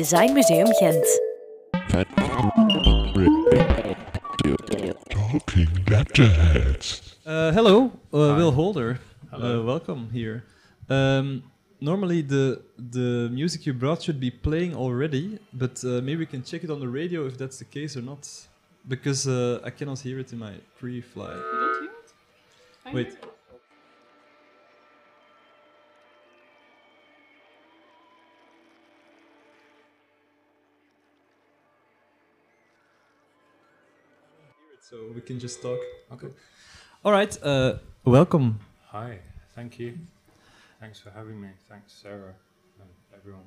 Design Museum Gent. Talking Letterheads. Uh, hello, uh, Will Holder. Hello. Uh, welcome here. Um, normally the the music you brought should be playing already, but uh, maybe we can check it on the radio if that's the case or not, because uh, I cannot hear it in my pre-fly. You don't hear it? I Wait. hear it. So we can just talk. Okay. All right. Uh, welcome. Hi, thank you. Thanks for having me. Thanks, Sarah and everyone.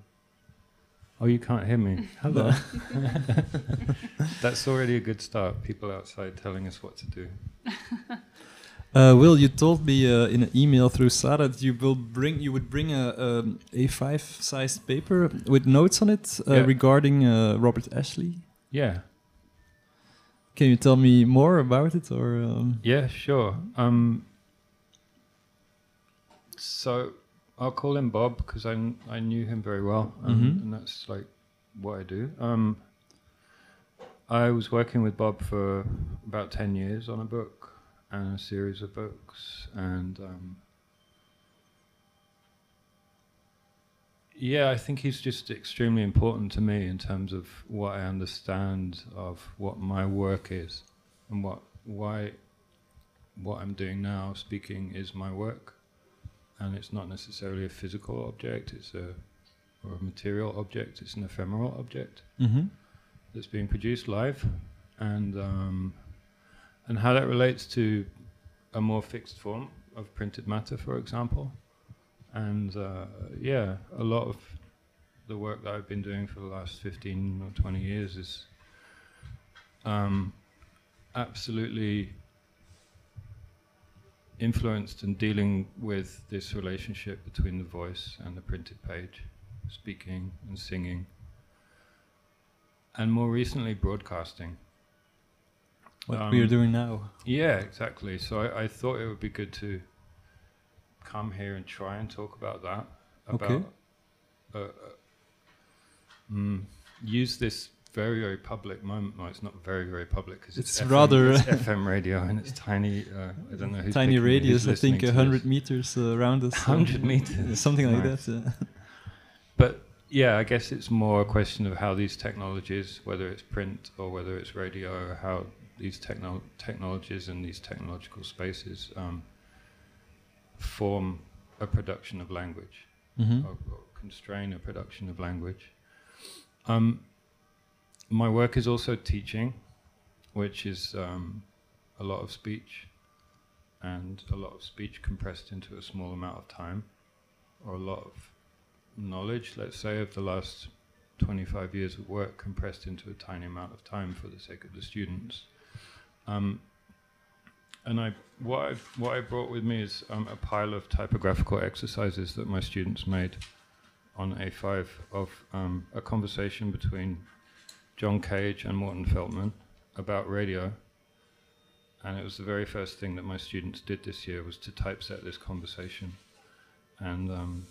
Oh, you can't hear me. Hello. That's already a good start. People outside telling us what to do. Uh, Will, you told me uh, in an email through Sarah that you will bring you would bring a um, A5 sized paper with notes on it uh, Yeah. regarding uh, Robert Ashley. Yeah, Can you tell me more about it, or um, yeah, sure. Um, so I'll call him Bob because I, I knew him very well, um, Mhm. and that's like what I do. Um, I was working with Bob for about 10 years on a book and a series of books, and um, yeah, I think he's just extremely important to me in terms of what I understand of what my work is and what why what I'm doing now, speaking, is my work, and it's not necessarily a physical object; it's a or a material object. It's an ephemeral object Mhm. that's being produced live, and um, and how that relates to a more fixed form of printed matter, for example, and uh, yeah, a lot of the work that I've been doing for the last fifteen or twenty years is um, absolutely influenced and dealing with this relationship between the voice and the printed page, speaking and singing, and more recently broadcasting. what we are Um, doing now? Yeah, exactly. So I, I thought it would be good to come here and try and talk about that. About Okay. uh, uh, mm, use this very very public moment. No, it's not very very public because it's, It's FM, rather- it's FM radio and it's tiny. Uh, I don't know who's Tiny radius, I think, a hundred meters uh, around us. 100 meters. something like Nice. that. uh. But yeah, I guess it's more a question of how these technologies, whether it's print or whether it's radio, how these techno- technologies and these technological spaces um, form a production of language Mhm. or, or constrain a production of language. Um, my work is also teaching, which is um, a lot of speech and a lot of speech compressed into a small amount of time, or a lot of knowledge, let's say, of the last 25 years of work compressed into a tiny amount of time for the sake of the students. Um, and I, what, I, what I brought with me is um, a pile of typographical exercises that my students made on A5 of um, a conversation between John Cage and Morton Feldman about radio. And it was the very first thing that my students did this year was to typeset this conversation. And um,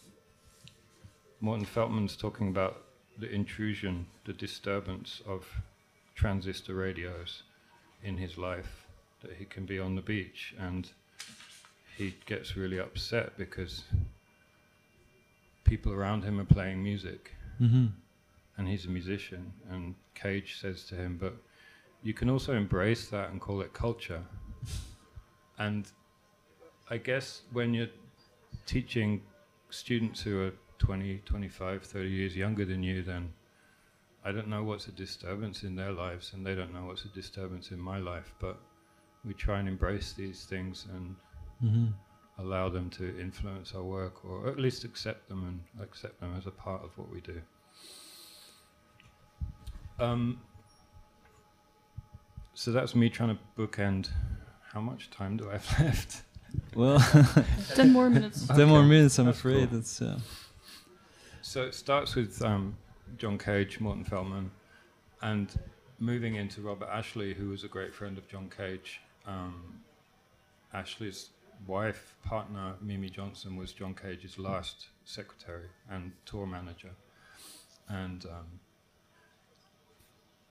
Morton Feldman's talking about the intrusion, the disturbance of transistor radios in his life, that he can be on the beach and he gets really upset because people around him are playing music Mhm. and he's a musician. And Cage says to him, But you can also embrace that and call it culture. And I guess when you're teaching students who are 20, 25, 30 years younger than you, then I don't know what's a disturbance in their lives, and they don't know what's a disturbance in my life. But we try and embrace these things and Mhm. allow them to influence our work, or at least accept them and accept them as a part of what we do. Um, so that's me trying to bookend. How much time do I have left? Well, Ten more minutes. ten more minutes, I'm that's afraid. cool. It's uh, So it starts with um, John Cage, Morton Feldman, and moving into Robert Ashley, who was a great friend of John Cage. Um, Ashley's wife, partner, Mimi Johnson, was John Cage's last secretary and tour manager. And um,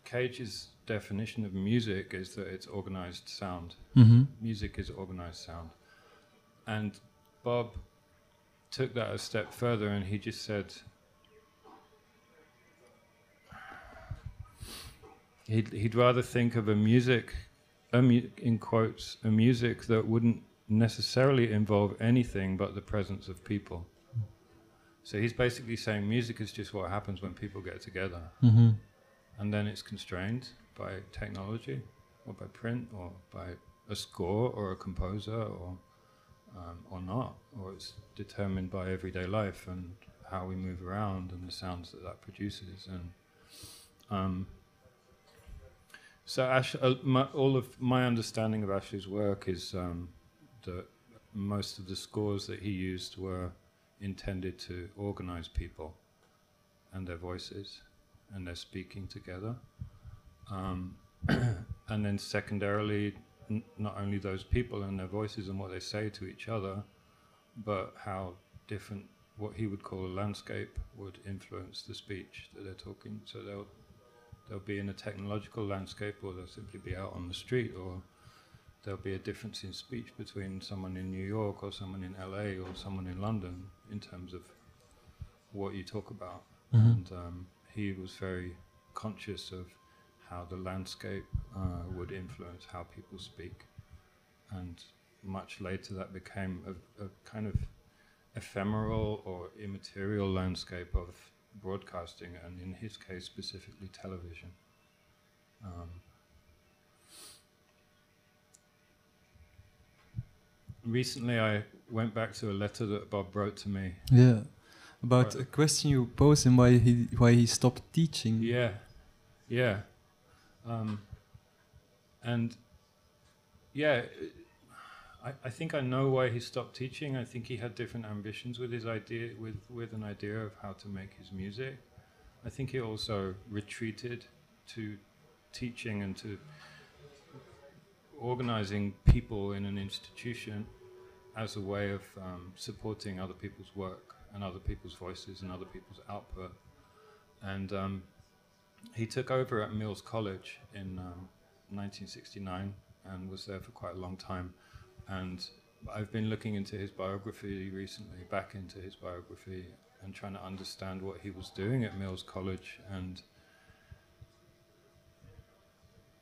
Cage's definition of music is that it's organized sound. Mm-hmm. Music is organized sound. And Bob took that a step further and he just said he'd, he'd rather think of a music, a mu- in quotes, a music that wouldn't necessarily involve anything but the presence of people. So he's basically saying music is just what happens when people get together Mm-hmm. and then it's constrained by technology or by print or by a score or a composer or um, or not or it's determined by everyday life and how we move around and the sounds that that produces and um, so Ash, uh, my, all of my understanding of Ashley's work is um, that most of the scores that he used were intended to organize people and their voices and they're speaking together. Um, and then secondarily, n- not only those people and their voices and what they say to each other, but how different what he would call a landscape would influence the speech that they're talking. So they'll they'll be in a technological landscape, or they'll simply be out on the street, or there'll be a difference in speech between someone in New York or someone in LA or someone in London in terms of what you talk about Mm-hmm. and um, he was very conscious of how the landscape uh, would influence how people speak. And much later, that became a, a kind of ephemeral or immaterial landscape of broadcasting, and in his case, specifically television. Um, recently, I went back to a letter that Bob wrote to me Yeah. About Right. a question you posed him why he why he stopped teaching. Yeah, yeah, um, and yeah, I, I think I know why he stopped teaching. I think he had different ambitions with his idea, with with an idea of how to make his music. I think he also retreated to teaching and to organizing people in an institution as a way of um, supporting other people's work and other people's voices and other people's output. And um, he took over at Mills College in um, 1969 and was there for quite a long time. And I've been looking into his biography recently, back into his biography, and trying to understand what he was doing at Mills College. And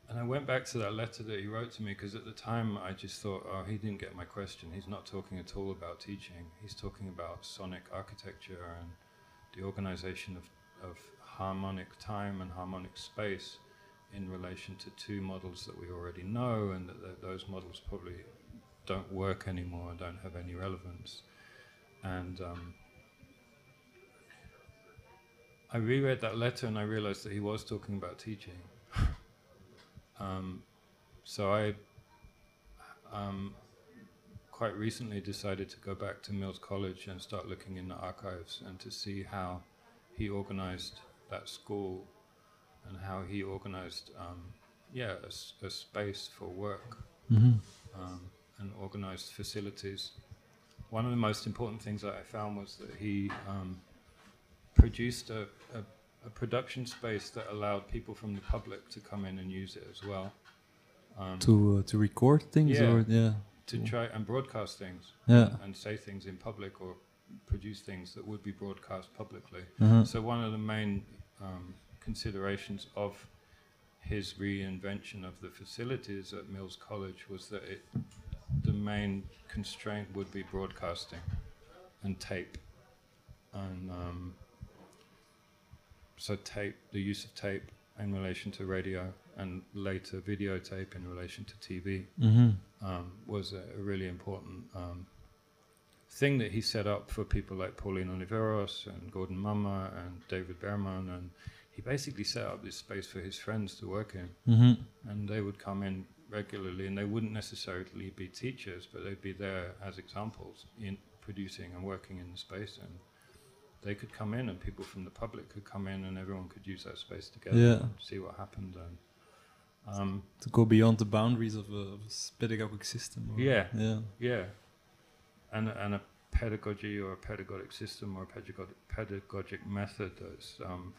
and I went back to that letter that he wrote to me because at the time I just thought, oh, he didn't get my question. He's not talking at all about teaching. He's talking about sonic architecture and the organization of, of harmonic time and harmonic space in relation to two models that we already know, and that, that those models probably don't work anymore, don't have any relevance. And um, I reread that letter and I realized that he was talking about teaching. um, so I um, quite recently decided to go back to Mills College and start looking in the archives and to see how he organized that school and how he organized, um, yeah, a, a space for work Mm-hmm. Organized facilities. One of the most important things that I found was that he um, produced a, a, a production space that allowed people from the public to come in and use it as well. Um, To uh, to record things Yeah. or yeah. to try and broadcast things Yeah. and say things in public or produce things that would be broadcast publicly. Uh-huh. So one of the main um, considerations of his reinvention of the facilities at Mills College was that it, main constraint would be broadcasting and tape, and um, so tape, the use of tape in relation to radio, and later videotape in relation to TV Mm-hmm. um, was a, really important um, thing that he set up for people like Pauline Oliveros and Gordon Mumma and David Behrman. And he basically set up this space for his friends to work in. Mm-hmm. And they would come in regularly, and they wouldn't necessarily be teachers, but they'd be there as examples in producing and working in the space. And they could come in, and people from the public could come in, and everyone could use that space together Yeah. and see what happened. And um, To go beyond the boundaries of a, of a pedagogic system. or- Yeah. Yeah. Yeah, and and a pedagogy or a pedagogic system or a pedagogic pedagogic method that's um,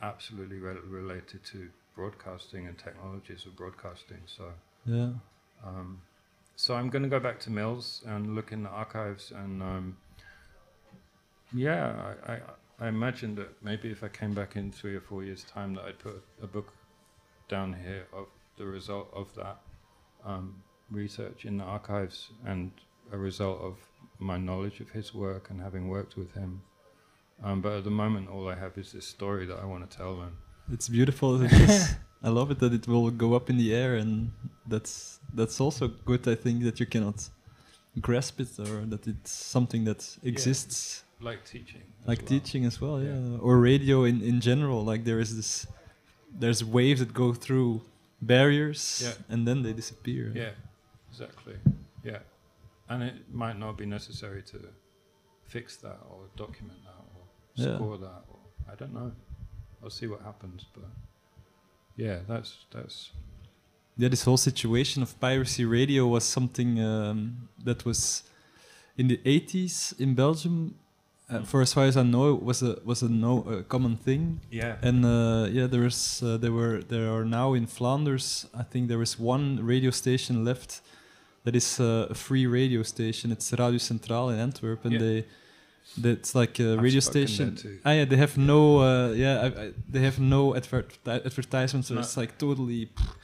absolutely re- related to broadcasting and technologies of broadcasting. So, Yeah. um, so I'm going to go back to Mills and look in the archives, and um, yeah, I, I, I imagine that maybe if I came back in three or four years' time, that I'd put a book down here of the result of that um, research in the archives and a result of my knowledge of his work and having worked with him. Um, but at the moment, all I have is this story that I want to tell, and It's beautiful. I love it that it will go up in the air, and that's that's also good. I think that you cannot grasp it, or that it's something that exists, like teaching, as like well. teaching as well, yeah. Yeah. or radio in in general. Like there is this, there's waves that go through barriers, Yeah. and then they disappear. Yeah, exactly. Yeah, and it might not be necessary to fix that or document that or Yeah. score that or I don't know. I'll see what happens, but yeah, that's that's yeah, this whole situation of piracy radio was something um, that was in the 80s in Belgium. Uh, for as far as I know, it was a was a no a common thing. yeah And uh, yeah, there is uh, there were there are now in Flanders. I think there is one radio station left that is uh, a free radio station. It's Radio Centraal in Antwerp, and Yeah. they that's like a I've radio station. Ah, yeah, they have no uh, yeah, I, I, they have no advert advertisements. So No. it's like totally pff,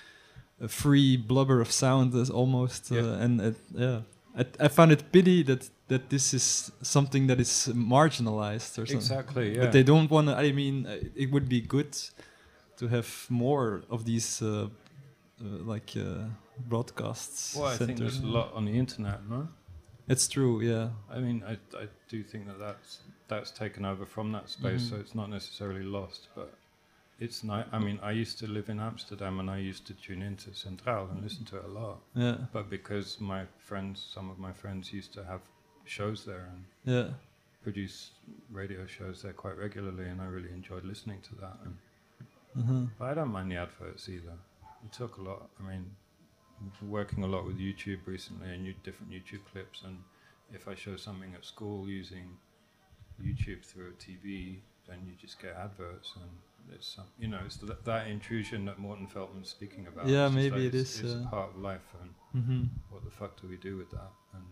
a free blubber of sound, is almost. Uh, Yeah. And it, yeah, I, I found it pity that that this is something that is marginalized or something. exactly yeah. But they don't want to. I mean, uh, it would be good to have more of these, uh, uh, like uh, broadcasts. well, I think there's a lot on the internet, no? It's true, yeah. I mean, I I do think that that's that's taken over from that space, Mhm. so it's not necessarily lost, but. It's nice. I mean, I used to live in Amsterdam, and I used to tune into Centraal and listen to it a lot. Yeah, But because my friends, some of my friends used to have shows there and yeah, produce radio shows there quite regularly, and I really enjoyed listening to that. And uh-huh. but I don't mind the adverts either. We talk a lot. I mean, working a lot with YouTube recently and different YouTube clips. And if I show something at school using YouTube through a TV, then you just get adverts and. It's some, you know, it's th- that intrusion that Morton Feldman's speaking about. Yeah, maybe it it's, is, It's uh, part of life, and hmm what the fuck do we do with that? And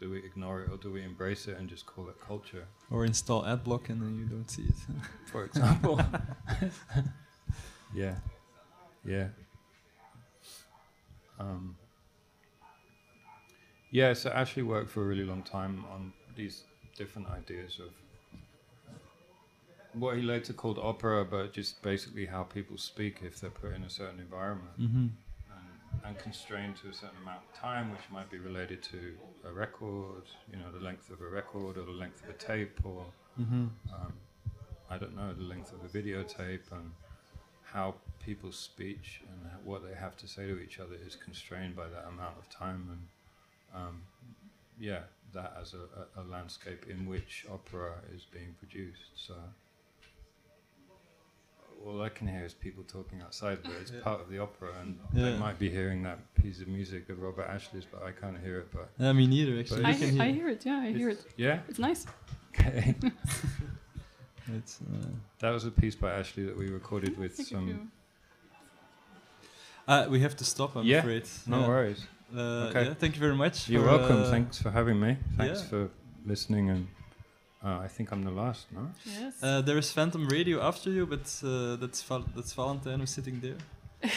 do we ignore it or do we embrace it and just call it culture, Or install ad AdBlock and then you don't see it. for example? yeah, yeah. Um, yeah, so Ashley worked for a really long time on these different ideas of what he later called opera, but just basically how people speak if they're put in a certain environment. Hmm and, and constrained to a certain amount of time, which might be related to a record, you know, the length of a record or the length of a tape, or hmm um, I don't know, the length of a videotape, and how people's speech and what they have to say to each other is constrained by that amount of time, and um, yeah, that as a, a, a landscape in which opera is being produced. So. All I can hear is people talking outside, but it's Yeah. part of the opera, and Yeah. they might be hearing that piece of music of Robert Ashley's, but I can't hear it. But Yeah, me neither, actually. I, You can hear, I hear. hear it. Yeah, I hear it. yeah, It's nice. okay. It's, uh, that was a piece by Ashley that we recorded with Thank some. you. uh, we have to stop, I'm Yeah, afraid. No yeah. worries. Uh, Okay. yeah, thank you very much. You're for, welcome. uh, Thanks for having me. Thanks yeah. for listening, and uh, I think I'm the last. No. Yes. Uh, there is Phantom Radio after you, but uh, that's Val- that's Valentine who's sitting there.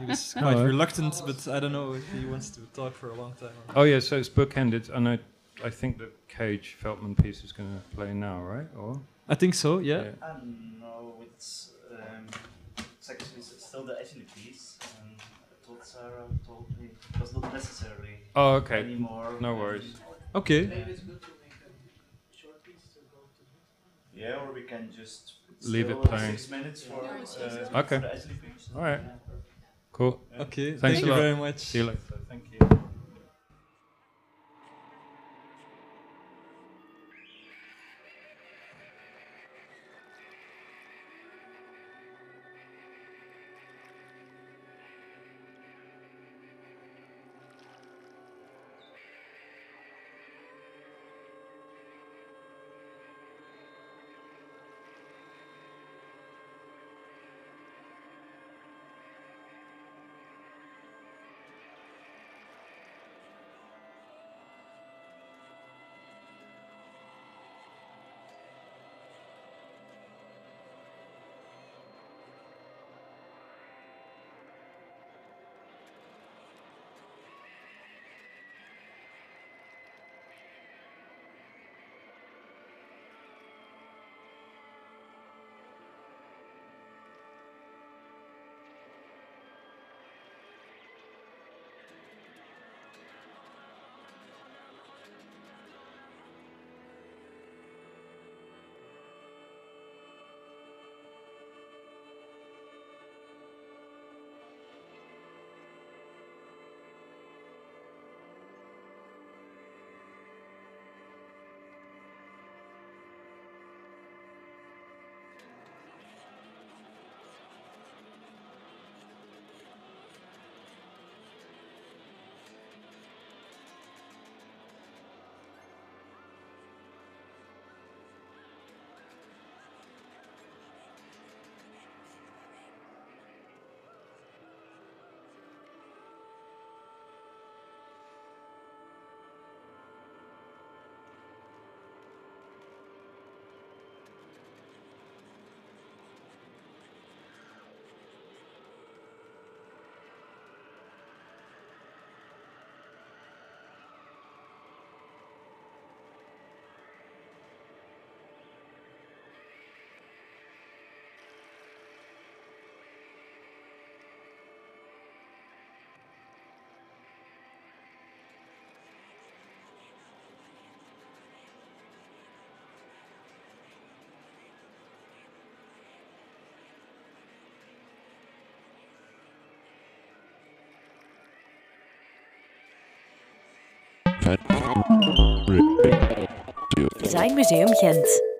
he was quite uh, reluctant, but I don't know if he wants to talk for a long time. or- Oh yeah, so it's bookended, and I, I think the Cage Feldman piece is going to play now, right? Or I think so. Yeah. Uh, no, it's, um, it's actually s- still the Ashley piece. And I told Sarah told me it was not necessary Oh, okay. anymore. No worries. Okay. Yeah, or we can just Leave it still playing. Six minutes for, Yeah, uh, it's just- for Okay. the Ashley piece. All right. Yeah. Cool. Okay. Thanks Thank a you lot. very much. See you later. Designmuseum Gent.